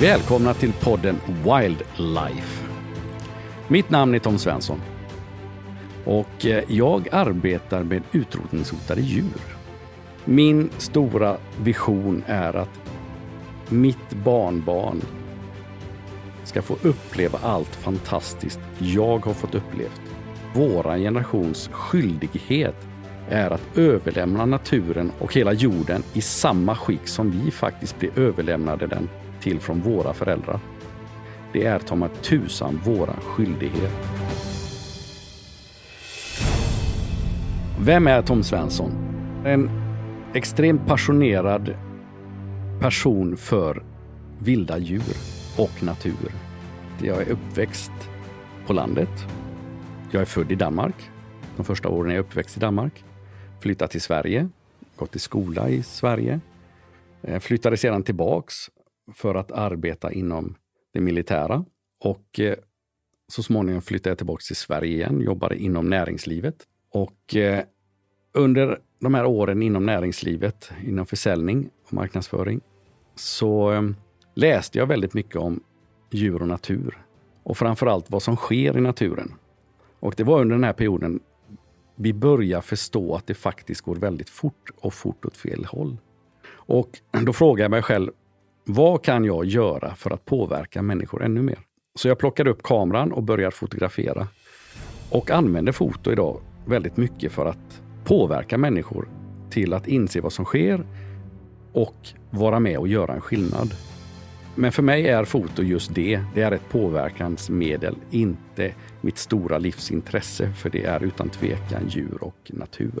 Välkomna till podden Wildlife. Mitt namn är Tom Svensson och eh, jag arbetar med utrotningshotade djur. Min stora vision är att mitt barnbarn ska få uppleva allt fantastiskt jag har fått upplevt. Våra generations skyldighet är att överlämna naturen och hela jorden i samma skick som vi faktiskt blev överlämnade den till från våra föräldrar. Det är ta mig tusan våra skyldighet. Vem är Tom Svensson? En extremt passionerad person för vilda djur och natur. Jag är uppväxt på landet. Jag är född i Danmark. De första åren är jag uppväxt i Danmark. Flyttade till Sverige, gått i skola i Sverige. Eh, flyttade sedan tillbaks för att arbeta inom det militära och eh, så småningom flyttade jag tillbaka till Sverige igen, jobbade inom näringslivet. Och eh, under de här åren inom näringslivet, inom försäljning och marknadsföring, så eh, läste jag väldigt mycket om djur och natur. Och framförallt vad som sker i naturen. Och det var under den här perioden vi börjar förstå att det faktiskt går väldigt fort och fort åt fel håll. Och då frågar jag mig själv, vad kan jag göra för att påverka människor ännu mer? Så jag plockade upp kameran och började fotografera. Och använder foto idag väldigt mycket för att påverka människor till att inse vad som sker och vara med och göra en skillnad. Men för mig är foto just det. Det är ett påverkansmedel, inte mitt stora livsintresse, för det är utan tvekan djur och natur.